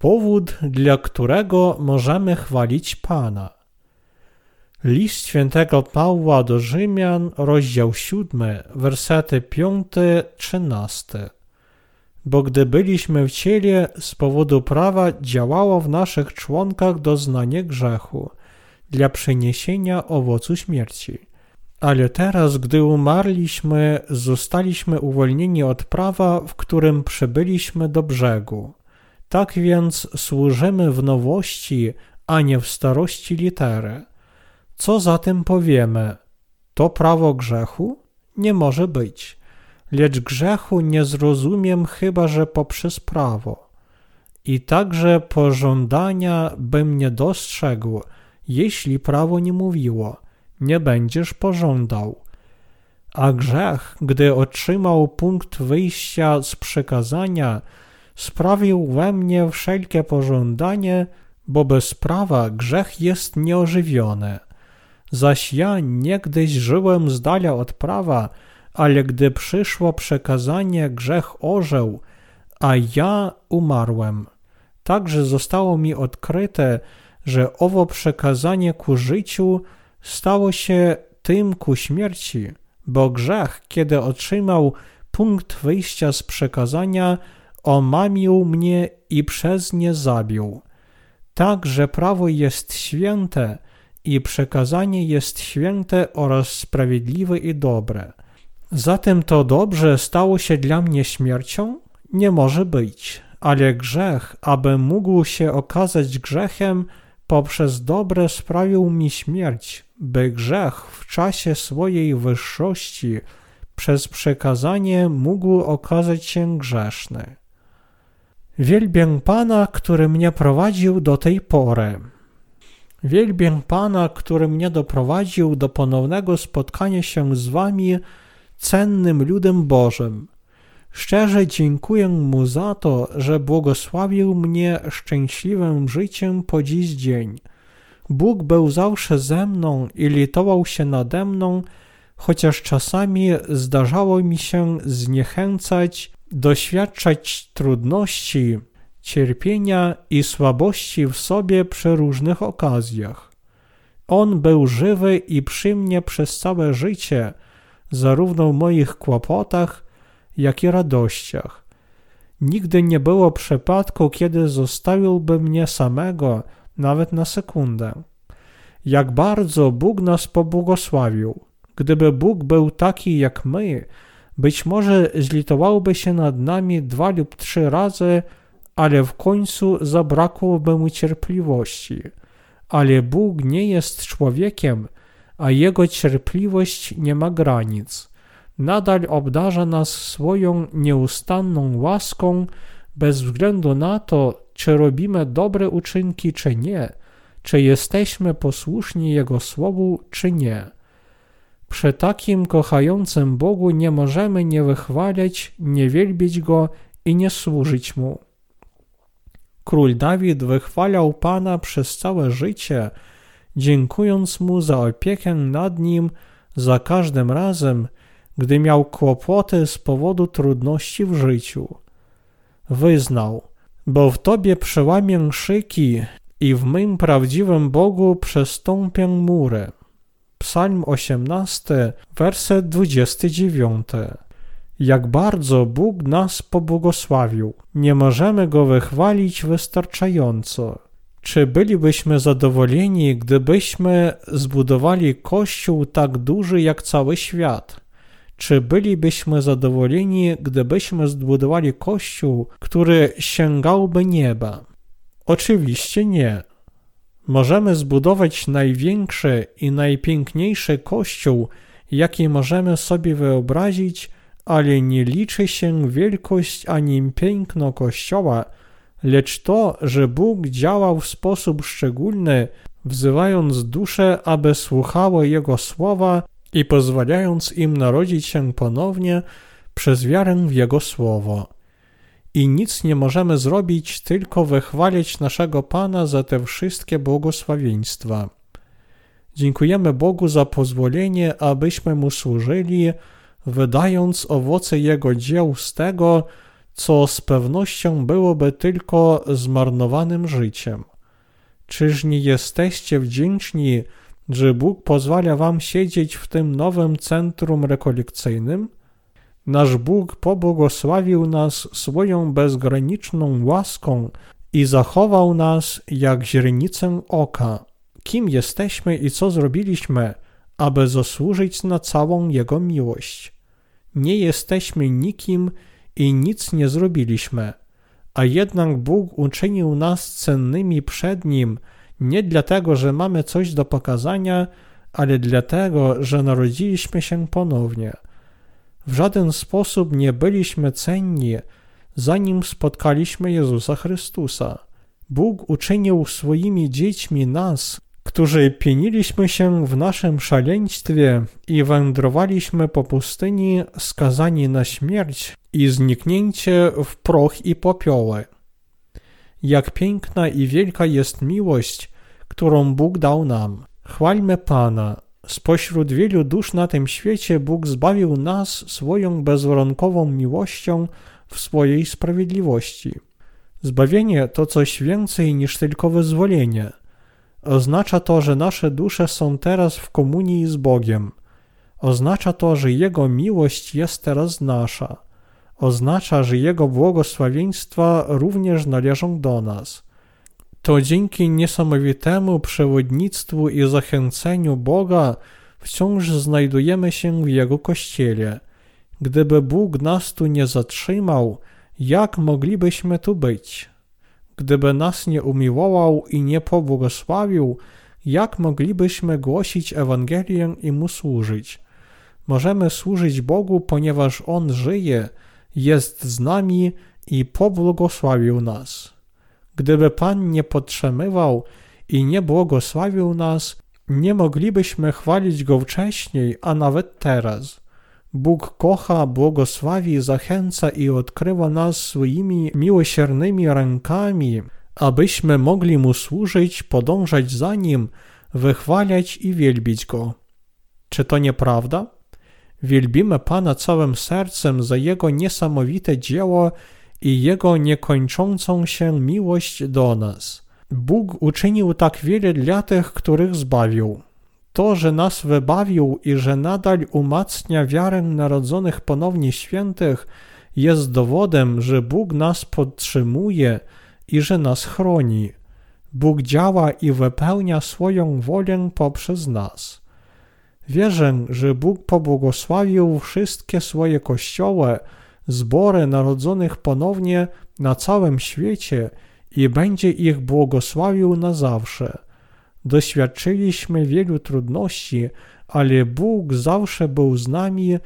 powód, dla którego możemy chwalić Pana. List świętego Pawła do Rzymian, rozdział 7, wersety 5-13. Bo gdy byliśmy w ciele, z powodu prawa działało w naszych członkach doznanie grzechu, dla przyniesienia owocu śmierci. Ale teraz, gdy umarliśmy, zostaliśmy uwolnieni od prawa, w którym przybyliśmy do brzegu. Tak więc służymy w nowości, a nie w starości litery. Co zatem powiemy? To prawo grzechu? Nie może być. Lecz grzechu nie zrozumiem chyba, że poprzez prawo. I także pożądania bym nie dostrzegł, jeśli prawo nie mówiło, nie będziesz pożądał. A grzech, gdy otrzymał punkt wyjścia z przekazania, sprawił we mnie wszelkie pożądanie, bo bez prawa grzech jest nieożywiony. Zaś ja niegdyś żyłem z dala od prawa, ale gdy przyszło przekazanie, grzech ożył, a ja umarłem. Także zostało mi odkryte, że owo przekazanie ku życiu stało się tym ku śmierci, bo grzech, kiedy otrzymał punkt wyjścia z przekazania, omamił mnie i przez nie zabił. Tak, że prawo jest święte i przekazanie jest święte oraz sprawiedliwe i dobre. Zatem to dobrze stało się dla mnie śmiercią? Nie może być, ale grzech, aby mógł się okazać grzechem, poprzez dobre sprawił mi śmierć, by grzech w czasie swojej wyższości przez przekazanie mógł okazać się grzeszny. Wielbię Pana, który mnie prowadził do tej pory. Wielbię Pana, który mnie doprowadził do ponownego spotkania się z Wami, cennym ludem Bożym. Szczerze dziękuję Mu za to, że błogosławił mnie szczęśliwym życiem po dziś dzień. Bóg był zawsze ze mną i litował się nade mną, chociaż czasami zdarzało mi się zniechęcać, doświadczać trudności, cierpienia i słabości w sobie przy różnych okazjach. On był żywy i przy mnie przez całe życie, zarówno w moich kłopotach, jak i radościach. Nigdy nie było przypadku, kiedy zostawiłby mnie samego, nawet na sekundę. Jak bardzo Bóg nas pobłogosławił. Gdyby Bóg był taki jak my, być może zlitowałby się nad nami dwa lub trzy razy, ale w końcu zabrakłoby mu cierpliwości. Ale Bóg nie jest człowiekiem, a jego cierpliwość nie ma granic nadal obdarza nas swoją nieustanną łaską, bez względu na to, czy robimy dobre uczynki, czy nie, czy jesteśmy posłuszni Jego Słowu, czy nie. Przy takim kochającym Bogu nie możemy nie wychwalać, nie wielbić Go i nie służyć Mu. Król Dawid wychwalał Pana przez całe życie, dziękując Mu za opiekę nad nim za każdym razem, gdy miał kłopoty z powodu trudności w życiu. Wyznał, bo w Tobie przełamię szyki i w mym prawdziwym Bogu przestąpię mury. Psalm 18, werset 29. Jak bardzo Bóg nas pobłogosławił, nie możemy Go wychwalić wystarczająco. Czy bylibyśmy zadowoleni, gdybyśmy zbudowali kościół tak duży jak cały świat? Czy bylibyśmy zadowoleni, gdybyśmy zbudowali kościół, który sięgałby nieba? Oczywiście nie. Możemy zbudować największy i najpiękniejszy kościół, jaki możemy sobie wyobrazić, ale nie liczy się wielkość ani piękno kościoła, lecz to, że Bóg działał w sposób szczególny, wzywając dusze, aby słuchały Jego słowa i pozwalając im narodzić się ponownie przez wiarę w Jego Słowo. I nic nie możemy zrobić, tylko wychwalić naszego Pana za te wszystkie błogosławieństwa. Dziękujemy Bogu za pozwolenie, abyśmy Mu służyli, wydając owoce Jego dzieł z tego, co z pewnością byłoby tylko zmarnowanym życiem. Czyż nie jesteście wdzięczni, że Bóg pozwala wam siedzieć w tym nowym centrum rekolekcyjnym? Nasz Bóg pobłogosławił nas swoją bezgraniczną łaską i zachował nas jak źrenicę oka. Kim jesteśmy i co zrobiliśmy, aby zasłużyć na całą Jego miłość? Nie jesteśmy nikim i nic nie zrobiliśmy, a jednak Bóg uczynił nas cennymi przed Nim nie dlatego, że mamy coś do pokazania, ale dlatego, że narodziliśmy się ponownie. W żaden sposób nie byliśmy cenni, zanim spotkaliśmy Jezusa Chrystusa. Bóg uczynił swoimi dziećmi nas, którzy pieniliśmy się w naszym szaleństwie i wędrowaliśmy po pustyni, skazani na śmierć i zniknięcie w proch i popioły. Jak piękna i wielka jest miłość, którą Bóg dał nam. Chwalmy Pana. Spośród wielu dusz na tym świecie Bóg zbawił nas swoją bezwarunkową miłością w swojej sprawiedliwości. Zbawienie to coś więcej niż tylko wyzwolenie. Oznacza to, że nasze dusze są teraz w komunii z Bogiem. Oznacza to, że Jego miłość jest teraz nasza. Oznacza, że Jego błogosławieństwa również należą do nas. To dzięki niesamowitemu przewodnictwu i zachęceniu Boga wciąż znajdujemy się w Jego Kościele. Gdyby Bóg nas tu nie zatrzymał, jak moglibyśmy tu być? Gdyby nas nie umiłował i nie pobłogosławił, jak moglibyśmy głosić Ewangelię i Mu służyć? Możemy służyć Bogu, ponieważ On żyje, jest z nami i pobłogosławił nas. Gdyby Pan nie podtrzymywał i nie błogosławił nas, nie moglibyśmy chwalić Go wcześniej, a nawet teraz. Bóg kocha, błogosławi, zachęca i odkrywa nas swoimi miłosiernymi rękami, abyśmy mogli Mu służyć, podążać za Nim, wychwalać i wielbić Go. Czy to nieprawda? Wielbimy Pana całym sercem za Jego niesamowite dzieło i Jego niekończącą się miłość do nas. Bóg uczynił tak wiele dla tych, których zbawił. To, że nas wybawił i że nadal umacnia wiarę narodzonych ponownie świętych, jest dowodem, że Bóg nas podtrzymuje i że nas chroni. Bóg działa i wypełnia swoją wolę poprzez nas. Wierzę, że Bóg pobłogosławił wszystkie swoje kościoły, zbory narodzonych ponownie na całym świecie i będzie ich błogosławił na zawsze. Doświadczyliśmy wielu trudności, ale Bóg zawsze był z nami,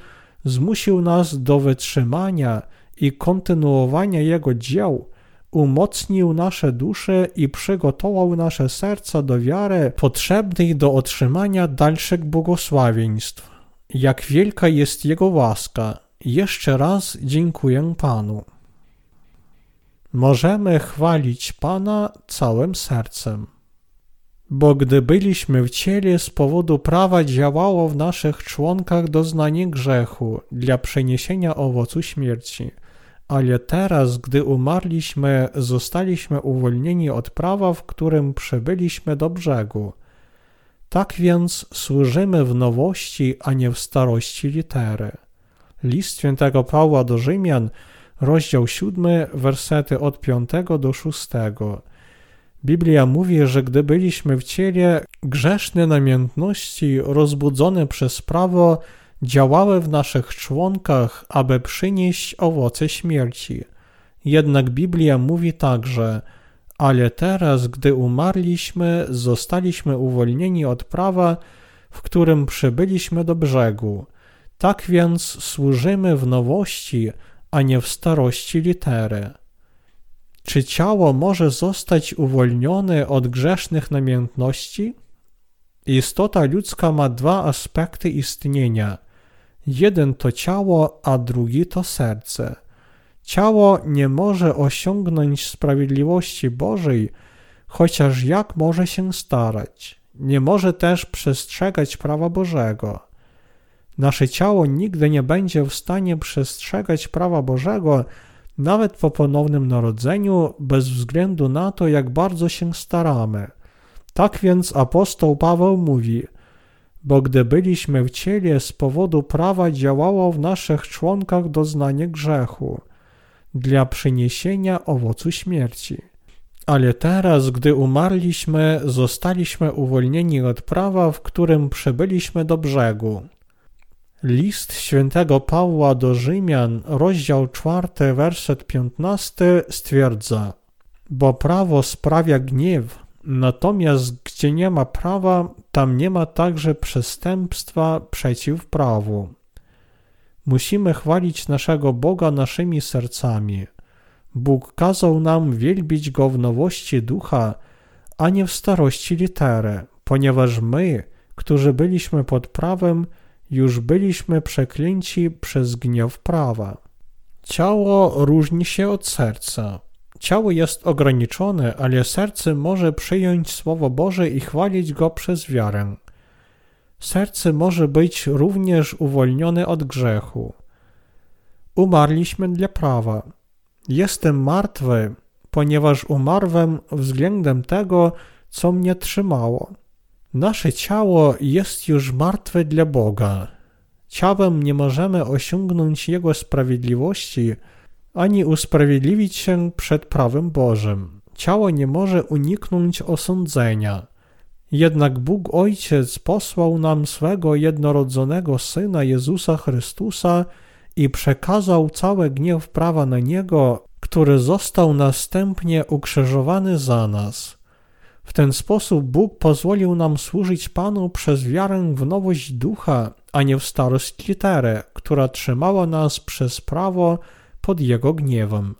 zmusił nas do wytrzymania i kontynuowania Jego dzieł, umocnił nasze dusze i przygotował nasze serca do wiary potrzebnej do otrzymania dalszych błogosławieństw. Jak wielka jest Jego łaska, jeszcze raz dziękuję Panu. Możemy chwalić Pana całym sercem. Bo gdy byliśmy w ciele, z powodu prawa działało w naszych członkach doznanie grzechu dla przeniesienia owocu śmierci. Ale teraz, gdy umarliśmy, zostaliśmy uwolnieni od prawa, w którym przybyliśmy do brzegu. Tak więc służymy w nowości, a nie w starości litery. List świętego Pawła do Rzymian, rozdział 7, wersety od 5 do 6. Biblia mówi, że gdy byliśmy w ciele, grzeszne namiętności rozbudzone przez prawo działały w naszych członkach, aby przynieść owoce śmierci. Jednak Biblia mówi także, ale teraz, gdy umarliśmy, zostaliśmy uwolnieni od prawa, w którym przybyliśmy do brzegu. Tak więc służymy w nowości, a nie w starości litery. Czy ciało może zostać uwolnione od grzesznych namiętności? Istota ludzka ma dwa aspekty istnienia. Jeden to ciało, a drugi to serce. Ciało nie może osiągnąć sprawiedliwości Bożej, chociaż jak może się starać. Nie może też przestrzegać prawa Bożego. Nasze ciało nigdy nie będzie w stanie przestrzegać prawa Bożego, nawet po ponownym narodzeniu, bez względu na to, jak bardzo się staramy. Tak więc apostoł Paweł mówi, bo gdy byliśmy w ciele, z powodu prawa działało w naszych członkach doznanie grzechu, dla przyniesienia owocu śmierci. Ale teraz, gdy umarliśmy, zostaliśmy uwolnieni od prawa, w którym przybyliśmy do brzegu. List świętego Pawła do Rzymian, rozdział 4, werset 15 stwierdza: Bo prawo sprawia gniew, natomiast gdzie nie ma prawa, tam nie ma także przestępstwa przeciw prawu. Musimy chwalić naszego Boga naszymi sercami. Bóg kazał nam wielbić Go w nowości ducha, a nie w starości litery, ponieważ my, którzy byliśmy pod prawem, już byliśmy przeklęci przez gniew prawa. Ciało różni się od serca. Ciało jest ograniczone, ale serce może przyjąć Słowo Boże i chwalić Go przez wiarę. Serce może być również uwolnione od grzechu. Umarliśmy dla prawa. Jestem martwy, ponieważ umarłem względem tego, co mnie trzymało. Nasze ciało jest już martwe dla Boga. Ciałem nie możemy osiągnąć Jego sprawiedliwości, ani usprawiedliwić się przed prawem Bożym. Ciało nie może uniknąć osądzenia. Jednak Bóg Ojciec posłał nam swego jednorodzonego Syna Jezusa Chrystusa i przekazał cały gniew prawa na Niego, który został następnie ukrzyżowany za nas. W ten sposób Bóg pozwolił nam służyć Panu przez wiarę w nowość ducha, a nie w starość literę, która trzymała nas przez prawo pod Jego gniewem.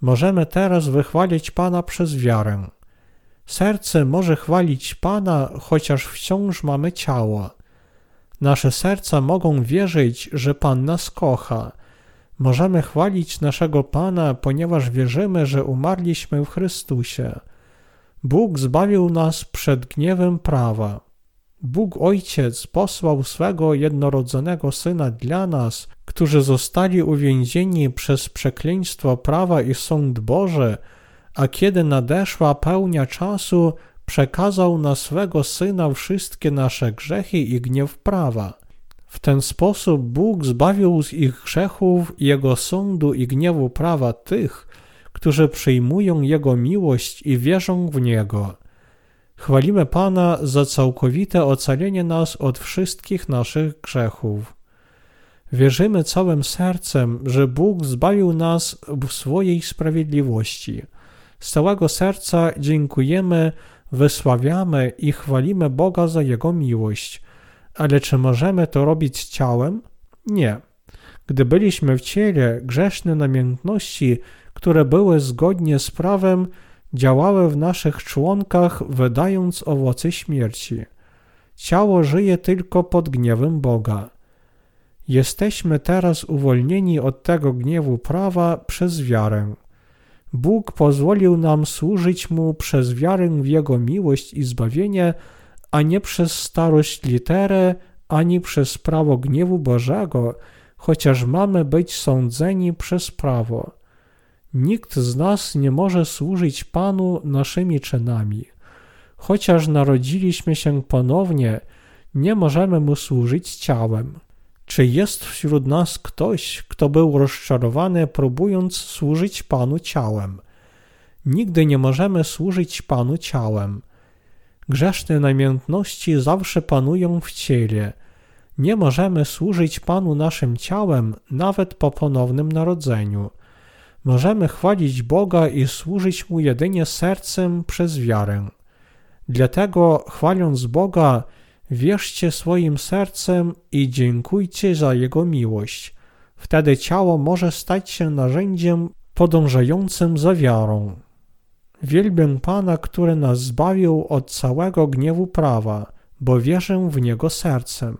Możemy teraz wychwalić Pana przez wiarę. Serce może chwalić Pana, chociaż wciąż mamy ciało. Nasze serca mogą wierzyć, że Pan nas kocha. Możemy chwalić naszego Pana, ponieważ wierzymy, że umarliśmy w Chrystusie. Bóg zbawił nas przed gniewem prawa. Bóg Ojciec posłał swego jednorodzonego Syna dla nas, którzy zostali uwięzieni przez przekleństwo prawa i sąd Boży, a kiedy nadeszła pełnia czasu, przekazał na swego Syna wszystkie nasze grzechy i gniew prawa. W ten sposób Bóg zbawił z ich grzechów, Jego sądu i gniewu prawa tych, którzy przyjmują Jego miłość i wierzą w Niego. Chwalimy Pana za całkowite ocalenie nas od wszystkich naszych grzechów. Wierzymy całym sercem, że Bóg zbawił nas w swojej sprawiedliwości. Z całego serca dziękujemy, wysławiamy i chwalimy Boga za Jego miłość. Ale czy możemy to robić ciałem? Nie. Gdy byliśmy w ciele, grzeszne namiętności które były zgodnie z prawem, działały w naszych członkach, wydając owoce śmierci. Ciało żyje tylko pod gniewem Boga. Jesteśmy teraz uwolnieni od tego gniewu prawa przez wiarę. Bóg pozwolił nam służyć Mu przez wiarę w Jego miłość i zbawienie, a nie przez starość literę, ani przez prawo gniewu Bożego, chociaż mamy być sądzeni przez prawo. Nikt z nas nie może służyć Panu naszymi czynami. Chociaż narodziliśmy się ponownie, nie możemy Mu służyć ciałem. Czy jest wśród nas ktoś, kto był rozczarowany, próbując służyć Panu ciałem? Nigdy nie możemy służyć Panu ciałem. Grzeszne namiętności zawsze panują w ciele. Nie możemy służyć Panu naszym ciałem nawet po ponownym narodzeniu. Możemy chwalić Boga i służyć Mu jedynie sercem przez wiarę. Dlatego, chwaląc Boga, wierzcie swoim sercem i dziękujcie za Jego miłość. Wtedy ciało może stać się narzędziem podążającym za wiarą. Wielbię Pana, który nas zbawił od całego gniewu prawa, bo wierzę w Niego sercem.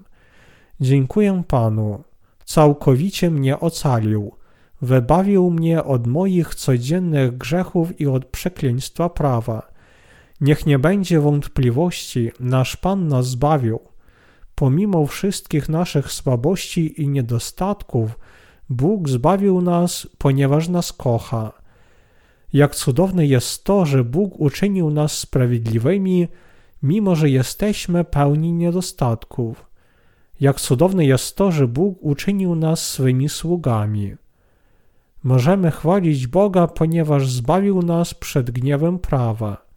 Dziękuję Panu, całkowicie mnie ocalił wybawił mnie od moich codziennych grzechów i od przekleństwa prawa. Niech nie będzie wątpliwości, nasz Pan nas zbawił. Pomimo wszystkich naszych słabości i niedostatków, Bóg zbawił nas, ponieważ nas kocha. Jak cudowne jest to, że Bóg uczynił nas sprawiedliwymi, mimo że jesteśmy pełni niedostatków. Jak cudowne jest to, że Bóg uczynił nas swymi sługami. Możemy chwalić Boga, ponieważ zbawił nas przed gniewem prawa.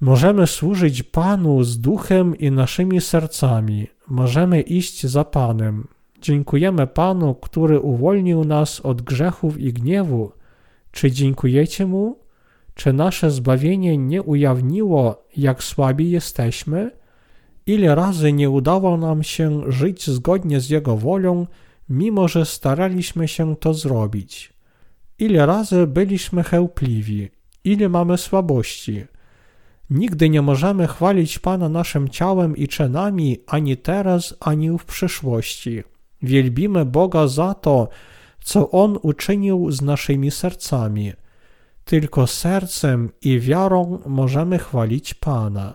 Możemy służyć Panu z duchem i naszymi sercami. Możemy iść za Panem. Dziękujemy Panu, który uwolnił nas od grzechów i gniewu. Czy dziękujecie Mu? Czy nasze zbawienie nie ujawniło, jak słabi jesteśmy? Ile razy nie udało nam się żyć zgodnie z Jego wolą, mimo że staraliśmy się to zrobić? Ile razy byliśmy chełpliwi? Ile mamy słabości? Nigdy nie możemy chwalić Pana naszym ciałem i czynami ani teraz, ani w przyszłości. Wielbimy Boga za to, co On uczynił z naszymi sercami. Tylko sercem i wiarą możemy chwalić Pana.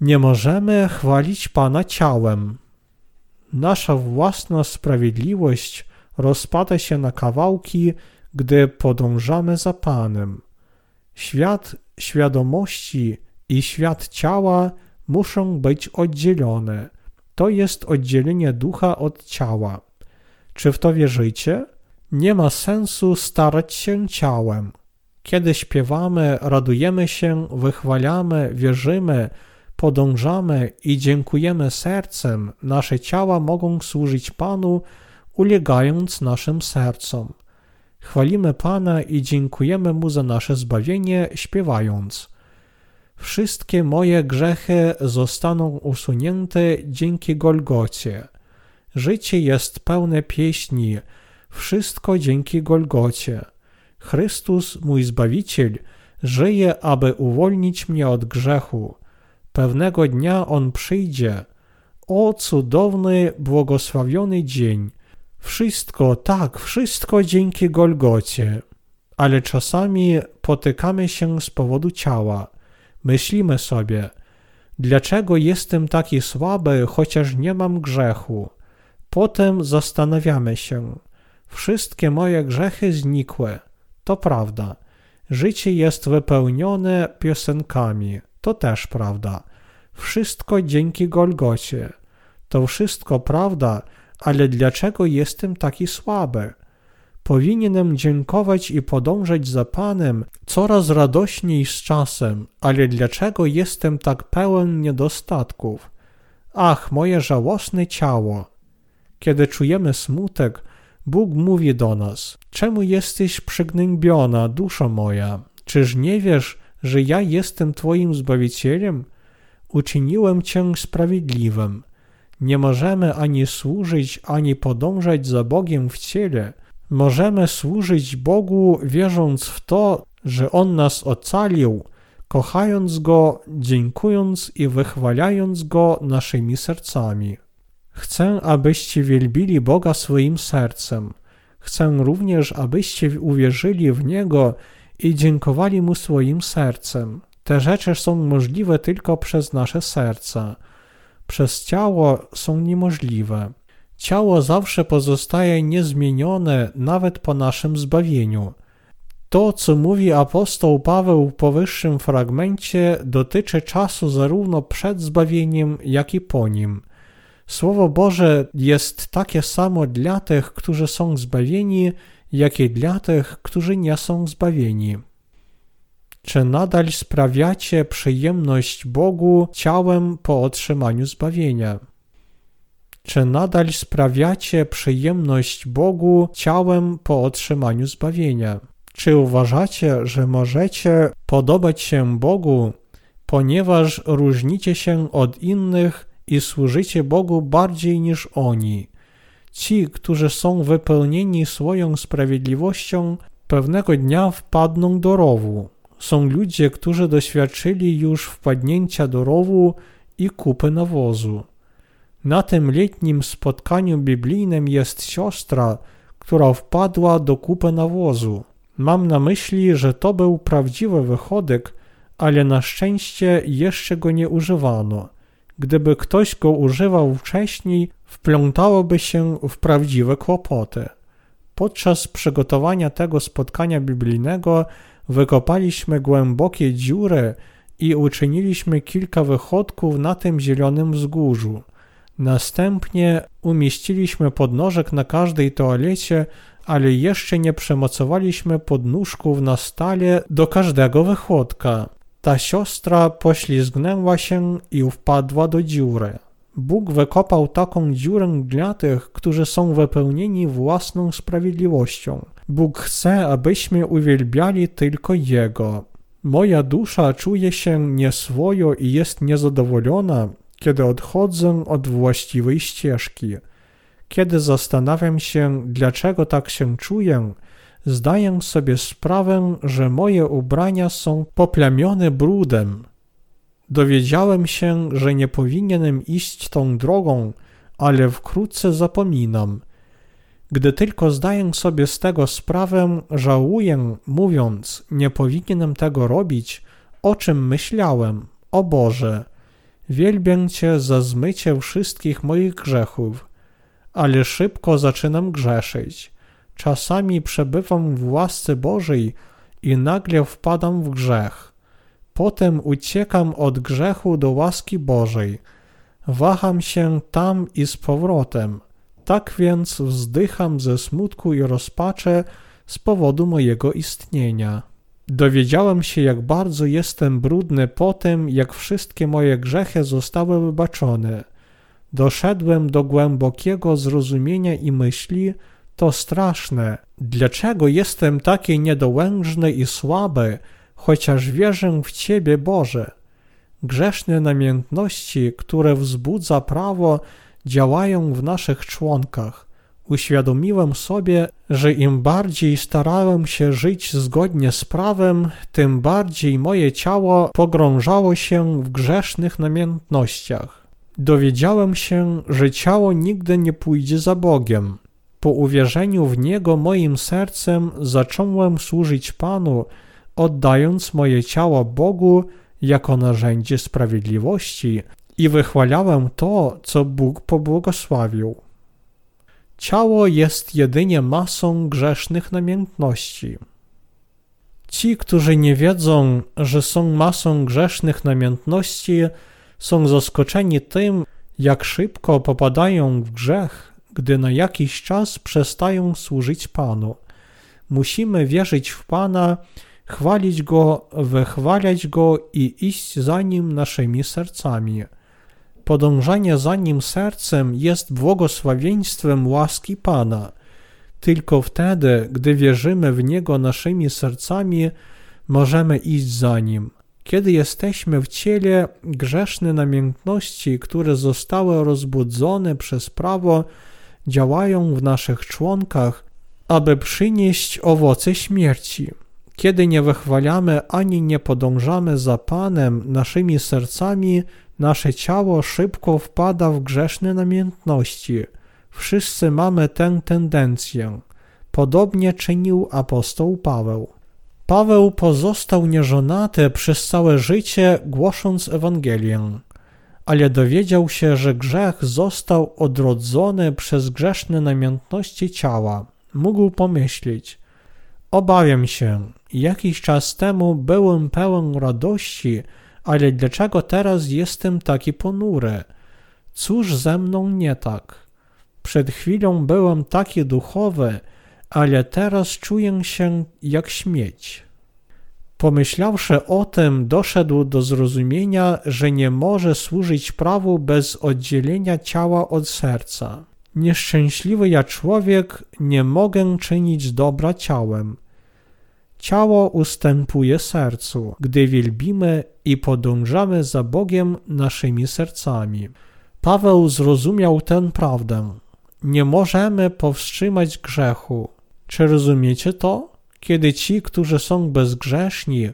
Nie możemy chwalić Pana ciałem. Nasza własna sprawiedliwość rozpada się na kawałki, gdy podążamy za Panem. Świat świadomości i świat ciała muszą być oddzielone. To jest oddzielenie ducha od ciała. Czy w to wierzycie? Nie ma sensu starać się ciałem. Kiedy śpiewamy, radujemy się, wychwalamy, wierzymy, podążamy i dziękujemy sercem, nasze ciała mogą służyć Panu, ulegając naszym sercom. Chwalimy Pana i dziękujemy Mu za nasze zbawienie, śpiewając: Wszystkie moje grzechy zostaną usunięte dzięki Golgocie. Życie jest pełne pieśni, wszystko dzięki Golgocie. Chrystus, mój Zbawiciel, żyje, aby uwolnić mnie od grzechu. Pewnego dnia On przyjdzie. O cudowny, błogosławiony dzień! Wszystko, tak, wszystko dzięki Golgocie. Ale czasami potykamy się z powodu ciała. Myślimy sobie, dlaczego jestem taki słaby, chociaż nie mam grzechu. Potem zastanawiamy się, wszystkie moje grzechy znikły. To prawda. Życie jest wypełnione piosenkami. To też prawda. Wszystko dzięki Golgocie. To wszystko prawda, ale dlaczego jestem taki słaby? Powinienem dziękować i podążać za Panem coraz radośniej z czasem, ale dlaczego jestem tak pełen niedostatków? Ach, moje żałosne ciało! Kiedy czujemy smutek, Bóg mówi do nas: Czemu jesteś przygnębiona, duszo moja? Czyż nie wiesz, że ja jestem Twoim zbawicielem? Uczyniłem Cię sprawiedliwym. Nie możemy ani służyć, ani podążać za Bogiem w ciele. Możemy służyć Bogu, wierząc w to, że On nas ocalił, kochając Go, dziękując i wychwalając Go naszymi sercami. Chcę, abyście wielbili Boga swoim sercem. Chcę również, abyście uwierzyli w Niego i dziękowali Mu swoim sercem. Te rzeczy są możliwe tylko przez nasze serca przez ciało są niemożliwe. Ciało zawsze pozostaje niezmienione nawet po naszym zbawieniu. To, co mówi apostoł Paweł w powyższym fragmencie, dotyczy czasu zarówno przed zbawieniem, jak i po nim. Słowo Boże jest takie samo dla tych, którzy są zbawieni, jak i dla tych, którzy nie są zbawieni. Czy nadal sprawiacie przyjemność Bogu ciałem po otrzymaniu zbawienia? Czy nadal sprawiacie przyjemność Bogu ciałem po otrzymaniu zbawienia? Czy uważacie, że możecie podobać się Bogu, ponieważ różnicie się od innych i służycie Bogu bardziej niż oni? Ci, którzy są wypełnieni swoją sprawiedliwością, pewnego dnia wpadną do rowu są ludzie, którzy doświadczyli już wpadnięcia do rowu i kupy nawozu. Na tym letnim spotkaniu biblijnym jest siostra, która wpadła do kupy nawozu. Mam na myśli, że to był prawdziwy wychodek, ale na szczęście jeszcze go nie używano. Gdyby ktoś go używał wcześniej, wplątałoby się w prawdziwe kłopoty. Podczas przygotowania tego spotkania biblijnego wykopaliśmy głębokie dziury i uczyniliśmy kilka wychodków na tym zielonym wzgórzu. Następnie umieściliśmy podnożek na każdej toalecie, ale jeszcze nie przemocowaliśmy podnóżków na stale do każdego wychodka. Ta siostra poślizgnęła się i wpadła do dziury. Bóg wykopał taką dziurę dla tych, którzy są wypełnieni własną sprawiedliwością. Bóg chce, abyśmy uwielbiali tylko Jego. Moja dusza czuje się nieswojo i jest niezadowolona, kiedy odchodzę od właściwej ścieżki. Kiedy zastanawiam się, dlaczego tak się czuję, zdaję sobie sprawę, że moje ubrania są poplamione brudem. Dowiedziałem się, że nie powinienem iść tą drogą, ale wkrótce zapominam. Gdy tylko zdaję sobie z tego sprawę, żałuję, mówiąc, nie powinienem tego robić, o czym myślałem. O Boże, wielbię Cię za zmycie wszystkich moich grzechów, ale szybko zaczynam grzeszyć. Czasami przebywam w łasce Bożej i nagle wpadam w grzech. Potem uciekam od grzechu do łaski Bożej. Waham się tam i z powrotem. Tak więc wzdycham ze smutku i rozpaczy z powodu mojego istnienia. Dowiedziałem się, jak bardzo jestem brudny po tym, jak wszystkie moje grzechy zostały wybaczone. Doszedłem do głębokiego zrozumienia i myśli, to straszne. Dlaczego jestem taki niedołężny i słaby, chociaż wierzę w Ciebie, Boże? Grzeszne namiętności, które wzbudza prawo, działają w naszych członkach. Uświadomiłem sobie, że im bardziej starałem się żyć zgodnie z prawem, tym bardziej moje ciało pogrążało się w grzesznych namiętnościach. Dowiedziałem się, że ciało nigdy nie pójdzie za Bogiem. Po uwierzeniu w Niego moim sercem zacząłem służyć Panu, oddając moje ciało Bogu jako narzędzie sprawiedliwości i wychwalałem to, co Bóg pobłogosławił. Ciało jest jedynie masą grzesznych namiętności. Ci, którzy nie wiedzą, że są masą grzesznych namiętności, są zaskoczeni tym, jak szybko popadają w grzech, gdy na jakiś czas przestają służyć Panu. Musimy wierzyć w Pana, chwalić Go, wychwalać Go i iść za Nim naszymi sercami. Podążanie za Nim sercem jest błogosławieństwem łaski Pana. Tylko wtedy, gdy wierzymy w Niego naszymi sercami, możemy iść za Nim. Kiedy jesteśmy w ciele, grzeszne namiętności, które zostały rozbudzone przez prawo, działają w naszych członkach, aby przynieść owoce śmierci. Kiedy nie wychwalamy ani nie podążamy za Panem naszymi sercami, nasze ciało szybko wpada w grzeszne namiętności. Wszyscy mamy tę tendencję. Podobnie czynił apostoł Paweł. Paweł pozostał nieżonaty przez całe życie, głosząc Ewangelię, ale dowiedział się, że grzech został odrodzony przez grzeszne namiętności ciała. Mógł pomyśleć: Obawiam się, jakiś czas temu byłem pełen radości, ale dlaczego teraz jestem taki ponury? Cóż ze mną nie tak? Przed chwilą byłem taki duchowy, ale teraz czuję się jak śmieć. Pomyślawszy o tym, doszedł do zrozumienia, że nie może służyć prawu bez oddzielenia ciała od serca. Nieszczęśliwy ja człowiek, nie mogę czynić dobra ciałem. Ciało ustępuje sercu, gdy wielbimy i podążamy za Bogiem naszymi sercami. Paweł zrozumiał tę prawdę. Nie możemy powstrzymać grzechu. Czy rozumiecie to? Kiedy ci, którzy są bezgrzeszni,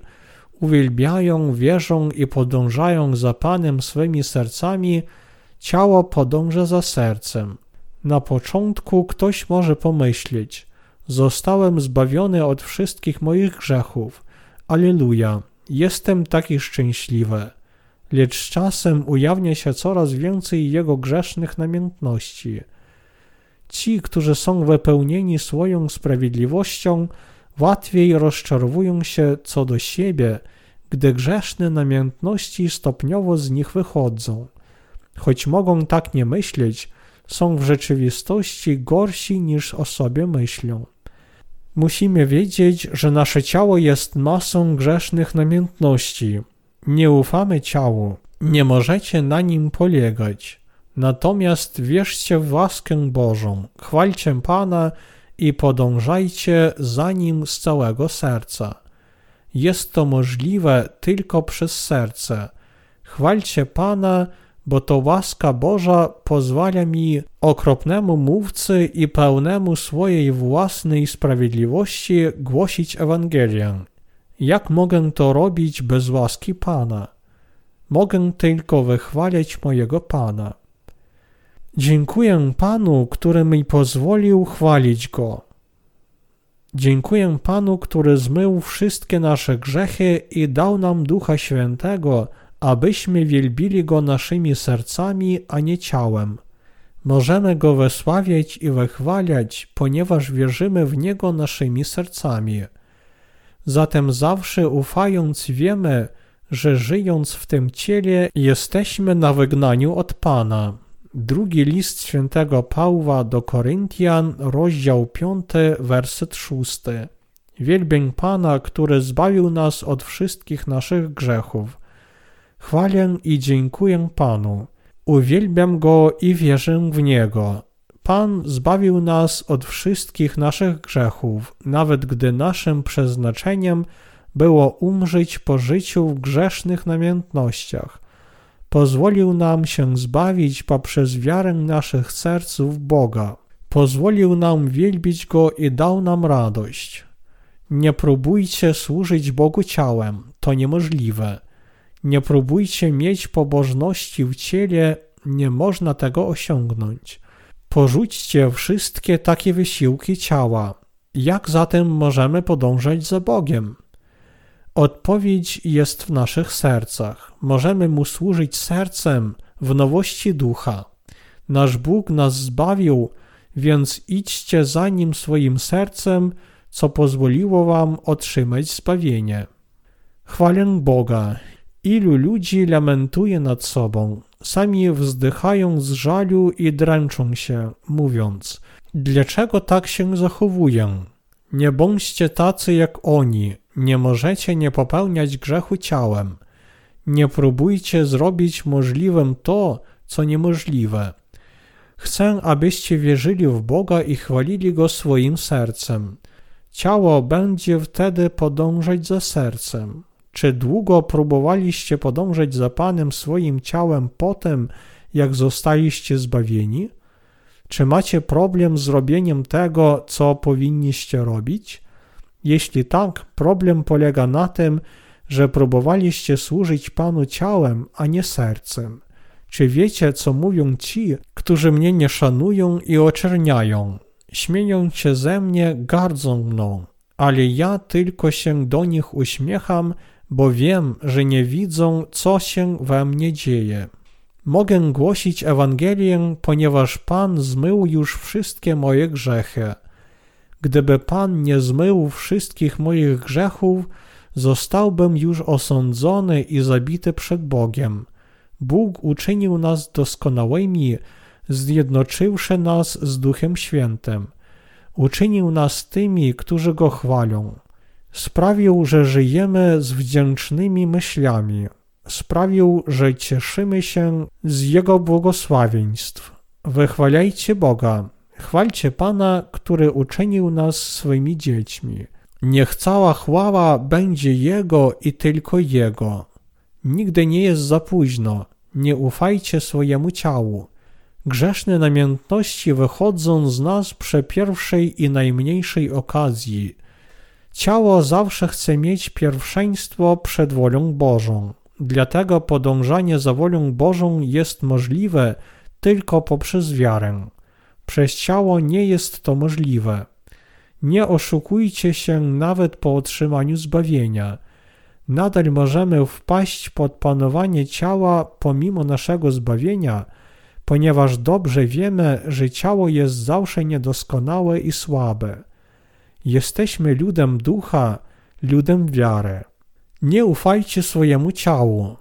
uwielbiają, wierzą i podążają za Panem swymi sercami, ciało podąża za sercem. Na początku ktoś może pomyśleć: Zostałem zbawiony od wszystkich moich grzechów. Aleluja, jestem taki szczęśliwy. lecz z czasem ujawnia się coraz więcej jego grzesznych namiętności. Ci, którzy są wypełnieni swoją sprawiedliwością, łatwiej rozczarowują się co do siebie, gdy grzeszne namiętności stopniowo z nich wychodzą. Choć mogą tak nie myśleć, są w rzeczywistości gorsi niż o sobie myślą. Musimy wiedzieć, że nasze ciało jest masą grzesznych namiętności. Nie ufamy ciału, nie możecie na nim polegać. Natomiast wierzcie w łaskę Bożą, chwalcie Pana i podążajcie za Nim z całego serca. Jest to możliwe tylko przez serce. Chwalcie Pana, bo to łaska Boża pozwala mi, okropnemu mówcy i pełnemu swojej własnej sprawiedliwości, głosić Ewangelię. Jak mogę to robić bez łaski Pana? Mogę tylko wychwalać mojego Pana. Dziękuję Panu, który mi pozwolił chwalić Go. Dziękuję Panu, który zmył wszystkie nasze grzechy i dał nam Ducha Świętego, abyśmy wielbili Go naszymi sercami, a nie ciałem. Możemy Go wysławiać i wychwalać, ponieważ wierzymy w Niego naszymi sercami. Zatem zawsze ufając wiemy, że żyjąc w tym ciele jesteśmy na wygnaniu od Pana. Drugi list świętego Pawła do Koryntian, rozdział 5, werset 6. Wielbień Pana, który zbawił nas od wszystkich naszych grzechów. Chwalę i dziękuję Panu. Uwielbiam Go i wierzę w Niego. Pan zbawił nas od wszystkich naszych grzechów, nawet gdy naszym przeznaczeniem było umrzeć po życiu w grzesznych namiętnościach pozwolił nam się zbawić poprzez wiarę naszych serc w Boga. Pozwolił nam wielbić Go i dał nam radość. Nie próbujcie służyć Bogu ciałem, to niemożliwe. Nie próbujcie mieć pobożności w ciele, nie można tego osiągnąć. Porzućcie wszystkie takie wysiłki ciała. Jak zatem możemy podążać za Bogiem? Odpowiedź jest w naszych sercach. Możemy Mu służyć sercem w nowości ducha. Nasz Bóg nas zbawił, więc idźcie za Nim swoim sercem, co pozwoliło Wam otrzymać zbawienie. Chwalę Boga. Ilu ludzi lamentuje nad sobą, sami wzdychają z żalu i dręczą się, mówiąc: Dlaczego tak się zachowuję? Nie bądźcie tacy jak oni, nie możecie nie popełniać grzechu ciałem. Nie próbujcie zrobić możliwym to, co niemożliwe. Chcę, abyście wierzyli w Boga i chwalili Go swoim sercem. Ciało będzie wtedy podążać za sercem. Czy długo próbowaliście podążać za Panem swoim ciałem potem, jak zostaliście zbawieni? Czy macie problem z robieniem tego, co powinniście robić? Jeśli tak, problem polega na tym, że próbowaliście służyć Panu ciałem, a nie sercem. Czy wiecie, co mówią ci, którzy mnie nie szanują i oczerniają? Śmieją się ze mnie, gardzą mną, ale ja tylko się do nich uśmiecham, bo wiem, że nie widzą, co się we mnie dzieje. Mogę głosić Ewangelię, ponieważ Pan zmył już wszystkie moje grzechy. Gdyby Pan nie zmył wszystkich moich grzechów, zostałbym już osądzony i zabity przed Bogiem. Bóg uczynił nas doskonałymi, zjednoczywszy nas z Duchem Świętym. Uczynił nas tymi, którzy Go chwalą. Sprawił, że żyjemy z wdzięcznymi myślami. Sprawił, że cieszymy się z Jego błogosławieństw. Wychwalajcie Boga. Chwalcie Pana, który uczynił nas swymi dziećmi. Niech cała chwała będzie Jego i tylko Jego. Nigdy nie jest za późno. Nie ufajcie swojemu ciału. Grzeszne namiętności wychodzą z nas przy pierwszej i najmniejszej okazji. Ciało zawsze chce mieć pierwszeństwo przed wolą Bożą. Dlatego podążanie za wolą Bożą jest możliwe tylko poprzez wiarę. Przez ciało nie jest to możliwe. Nie oszukujcie się nawet po otrzymaniu zbawienia. nadal możemy wpaść pod panowanie ciała pomimo naszego zbawienia, ponieważ dobrze wiemy, że ciało jest zawsze niedoskonałe i słabe. Jesteśmy ludem ducha, ludem wiary. Nie ufajcie swojemu ciału.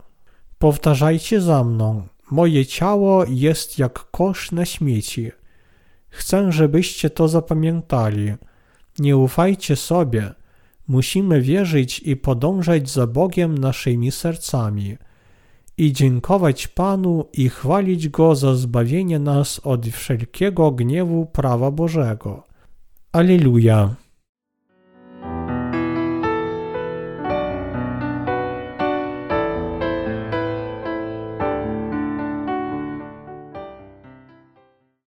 Powtarzajcie za mną. Moje ciało jest jak kosz na śmieci. Chcę, żebyście to zapamiętali. Nie ufajcie sobie. Musimy wierzyć i podążać za Bogiem naszymi sercami i dziękować Panu i chwalić Go za zbawienie nas od wszelkiego gniewu prawa Bożego. Alleluja.